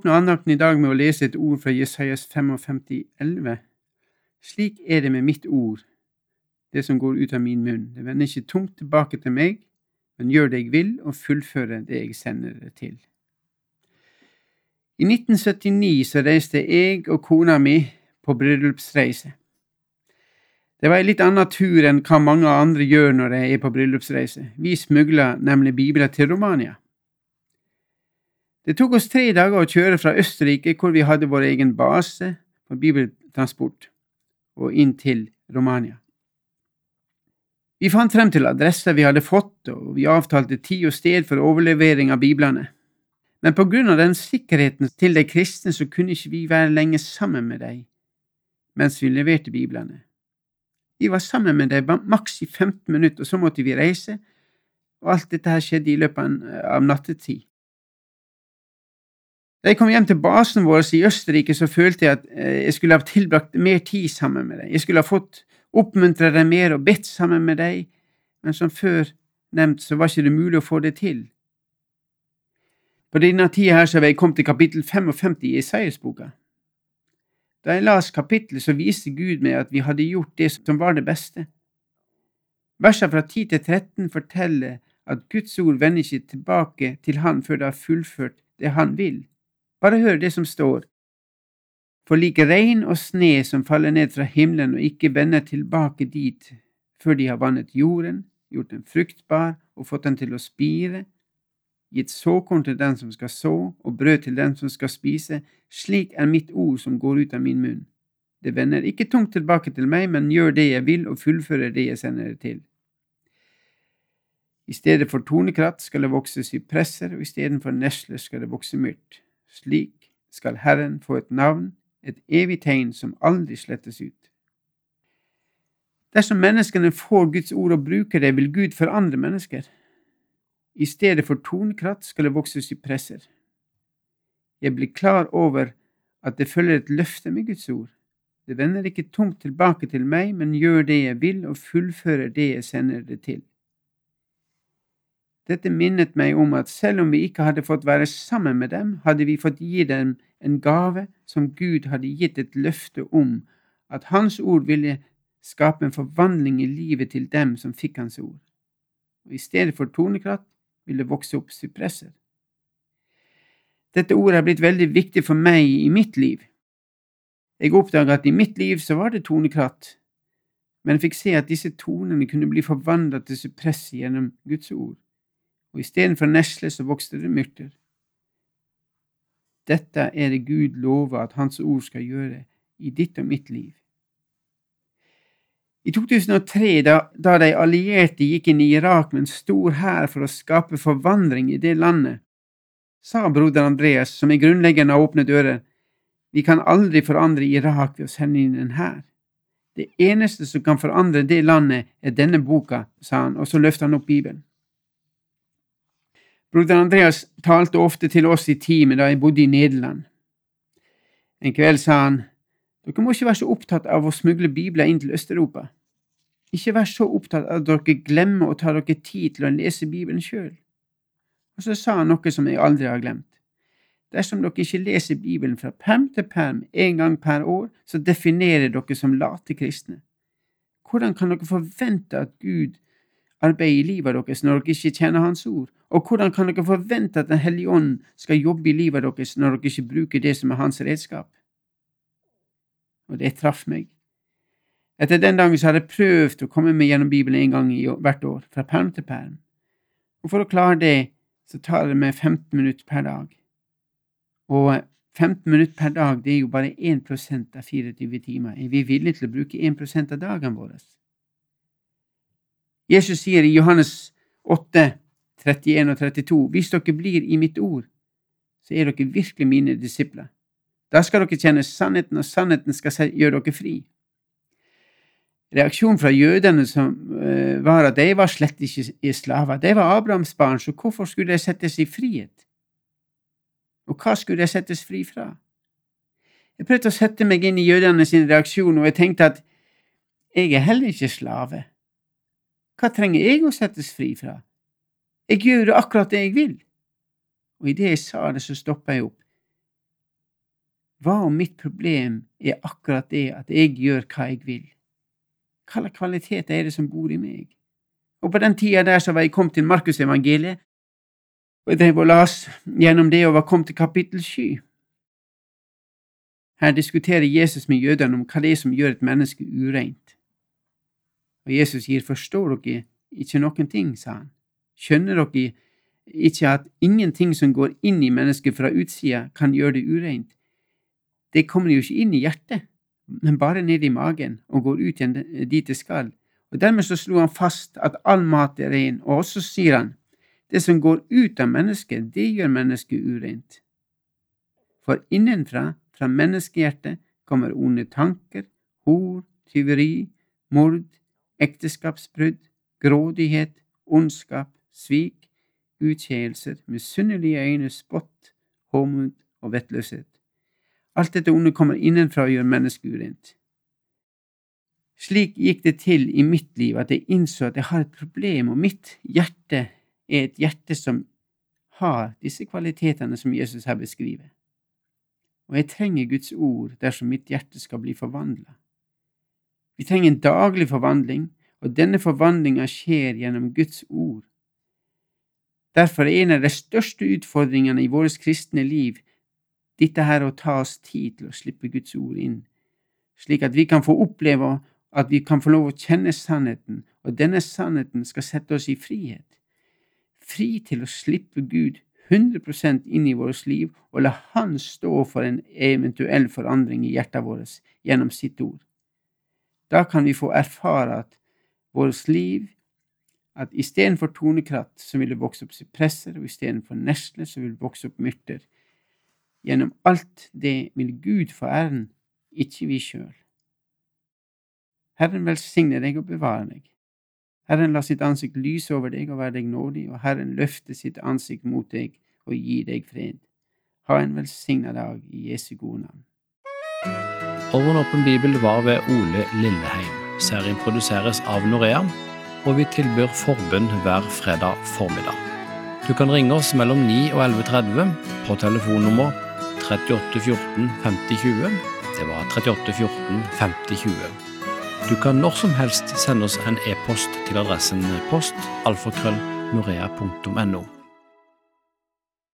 åpner andakten i dag med å lese et ord fra Jesajas 55, 11. Slik er det med mitt ord, det som går ut av min munn. Det vender ikke tungt tilbake til meg, men gjør det jeg vil, og fullfører det jeg sender det til. I 1979 så reiste jeg og kona mi på bryllupsreise. Det var en litt annen tur enn hva mange andre gjør når de er på bryllupsreise. Vi smugla nemlig bibler til Romania. Det tok oss tre dager å kjøre fra Østerrike, hvor vi hadde vår egen base for bibeltransport, og inn til Romania. Vi fant frem til adresser vi hadde fått, og vi avtalte tid og sted for overlevering av biblene. Men på grunn av den sikkerheten til de kristne så kunne ikke vi være lenge sammen med dem mens vi leverte biblene. Vi var sammen med dem maks i 15 minutter, og så måtte vi reise, og alt dette her skjedde i løpet av nattetid. Da jeg kom hjem til basen vår i Østerrike, så følte jeg at eh, jeg skulle ha tilbrakt mer tid sammen med deg. Jeg skulle ha fått oppmuntre deg mer og bedt sammen med deg, men som før nevnt, så var ikke det mulig å få det til. På denne tida her så har jeg kommet til kapittel 55 i Isaias-boka. Da jeg las kapittelet, så viste Gud meg at vi hadde gjort det som var det beste. Versene fra 10 til 13 forteller at Guds ord vender ikke tilbake til Han før det har fullført det Han vil. Bare hør det som står. For like regn og sne som faller ned fra himmelen og ikke vender tilbake dit før de har vannet jorden, gjort den fruktbar og fått den til å spire, gitt såkorn til den som skal så, og brød til den som skal spise, slik er mitt ord som går ut av min munn. Det vender ikke tungt tilbake til meg, men gjør det jeg vil og fullfører det jeg sender det til. I stedet for tornekratt skal det vokse sypresser, og istedenfor nesler skal det vokse myrt. Slik skal Herren få et navn, et evig tegn som aldri slettes ut. Dersom menneskene får Guds ord og bruker det, vil Gud forandre mennesker. I stedet for tornkratt skal det vokse sypresser. Jeg blir klar over at det følger et løfte med Guds ord. Det vender ikke tungt tilbake til meg, men gjør det jeg vil og fullfører det jeg sender det til. Dette minnet meg om at selv om vi ikke hadde fått være sammen med dem, hadde vi fått gi dem en gave som Gud hadde gitt et løfte om, at Hans ord ville skape en forvandling i livet til dem som fikk Hans ord. Og I stedet for tornekratt ville det vokse opp sypresser. Dette ordet er blitt veldig viktig for meg i mitt liv. Jeg oppdaga at i mitt liv så var det tornekratt, men jeg fikk se at disse tonene kunne bli forvandlet til suppress gjennom Guds ord og istedenfor nesle så vokste det myrter. Dette er det Gud lover at Hans ord skal gjøre i ditt og mitt liv. I 2003, da, da de allierte gikk inn i Irak med en stor hær for å skape forvandring i det landet, sa broder Andreas, som er grunnleggeren av Åpne dører, vi kan aldri forandre Irak ved å sende inn en hær. Det eneste som kan forandre det landet, er denne boka, sa han, og så løftet han opp Bibelen. Broder Andreas talte ofte til oss i teamet da jeg bodde i Nederland. En kveld sa han, dere må ikke være så opptatt av å smugle bibler inn til Øst-Europa. Ikke vær så opptatt av at dere glemmer å ta dere tid til å lese Bibelen sjøl. Og så sa han noe som jeg aldri har glemt. Dersom dere ikke leser Bibelen fra perm til perm en gang per år, så definerer dere som late kristne. Hvordan kan dere forvente at Gud arbeide i livet deres når dere ikke tjener Hans ord? Og hvordan kan dere forvente at Den hellige ånd skal jobbe i livet deres når dere ikke bruker det som er Hans redskap? Og det traff meg. Etter den dagen så har jeg prøvd å komme meg gjennom Bibelen en gang i hvert år, fra perm til perm. Og for å klare det, så tar det meg 15 minutter per dag. Og 15 minutter per dag, det er jo bare 1% av 24 timer. Er vi villige til å bruke 1% av dagene våre? Jesus sier i Johannes 8, 31 og 32, hvis dere blir i mitt ord, så er dere virkelig mine disipler. Da skal dere kjenne sannheten, og sannheten skal gjøre dere fri. Reaksjonen fra jødene som, uh, var at de var slett ikke slaver. De var Abrahams barn, så hvorfor skulle de settes i frihet? Og hva skulle de settes fri fra? Jeg prøvde å sette meg inn i jødene sin reaksjon, og jeg tenkte at jeg er heller ikke slave. Hva trenger jeg å settes fri fra? Jeg gjør akkurat det jeg vil. Og idet jeg sa det, så stoppa jeg opp. Hva om mitt problem er akkurat det at jeg gjør hva jeg vil? Hva slags kvaliteter er det som bor i meg? Og på den tida der så var jeg kommet til Markusevangeliet, og jeg drev og las gjennom det og var kommet til kapittel sju. Her diskuterer Jesus med jødene om hva det er som gjør et menneske ureint. Og Jesus sier, forstår dere ikke noen ting, sa han. Skjønner dere ikke at ingenting som går inn i mennesket fra utsida, kan gjøre det ureint? Det kommer jo ikke inn i hjertet, men bare ned i magen og går ut igjen dit det skal. Og Dermed så slo han fast at all mat er ren, og så sier han det som går ut av mennesket, det gjør mennesket ureint. For innenfra, fra menneskehjertet, kommer onde tanker, hor, tyveri, mord, ekteskapsbrudd, grådighet, ondskap, svik, utskeielser, misunnelige øyne, spott, håmod og vettløshet. Alt dette onde kommer innenfra og gjør mennesket urent. Slik gikk det til i mitt liv at jeg innså at jeg har et problem, og mitt hjerte er et hjerte som har disse kvalitetene som Jesus her beskriver. Og jeg trenger Guds ord dersom mitt hjerte skal bli forvandla. Vi trenger en daglig forvandling, og denne forvandlinga skjer gjennom Guds ord. Derfor er en av de største utfordringene i vårt kristne liv dette her å ta oss tid til å slippe Guds ord inn, slik at vi kan få oppleve at vi kan få lov å kjenne sannheten, og denne sannheten skal sette oss i frihet. Fri til å slippe Gud 100% inn i vårt liv og la Han stå for en eventuell forandring i hjertet vårt gjennom sitt ord. Da kan vi få erfare at vårt liv at istedenfor tornekratt så vil det vokse opp sypresser, og istedenfor nesler så vil det vokse opp myrter. Gjennom alt det vil Gud få æren, ikke vi sjøl. Herren velsigne deg og bevare deg. Herren la sitt ansikt lyse over deg og være deg nådig, og Herren løfte sitt ansikt mot deg og gi deg fred. Ha en velsigna dag i Jesu gode navn. Over en åpen bibel var ved Ole Lilleheim. Serien produseres av Norea, og vi tilbyr forbund hver fredag formiddag. Du kan ringe oss mellom 9 og 11.30 på telefonnummer 38 14 50 20. Det var 38 14 50 20. Du kan når som helst sende oss en e-post til adressen post alfakrøll norea.no.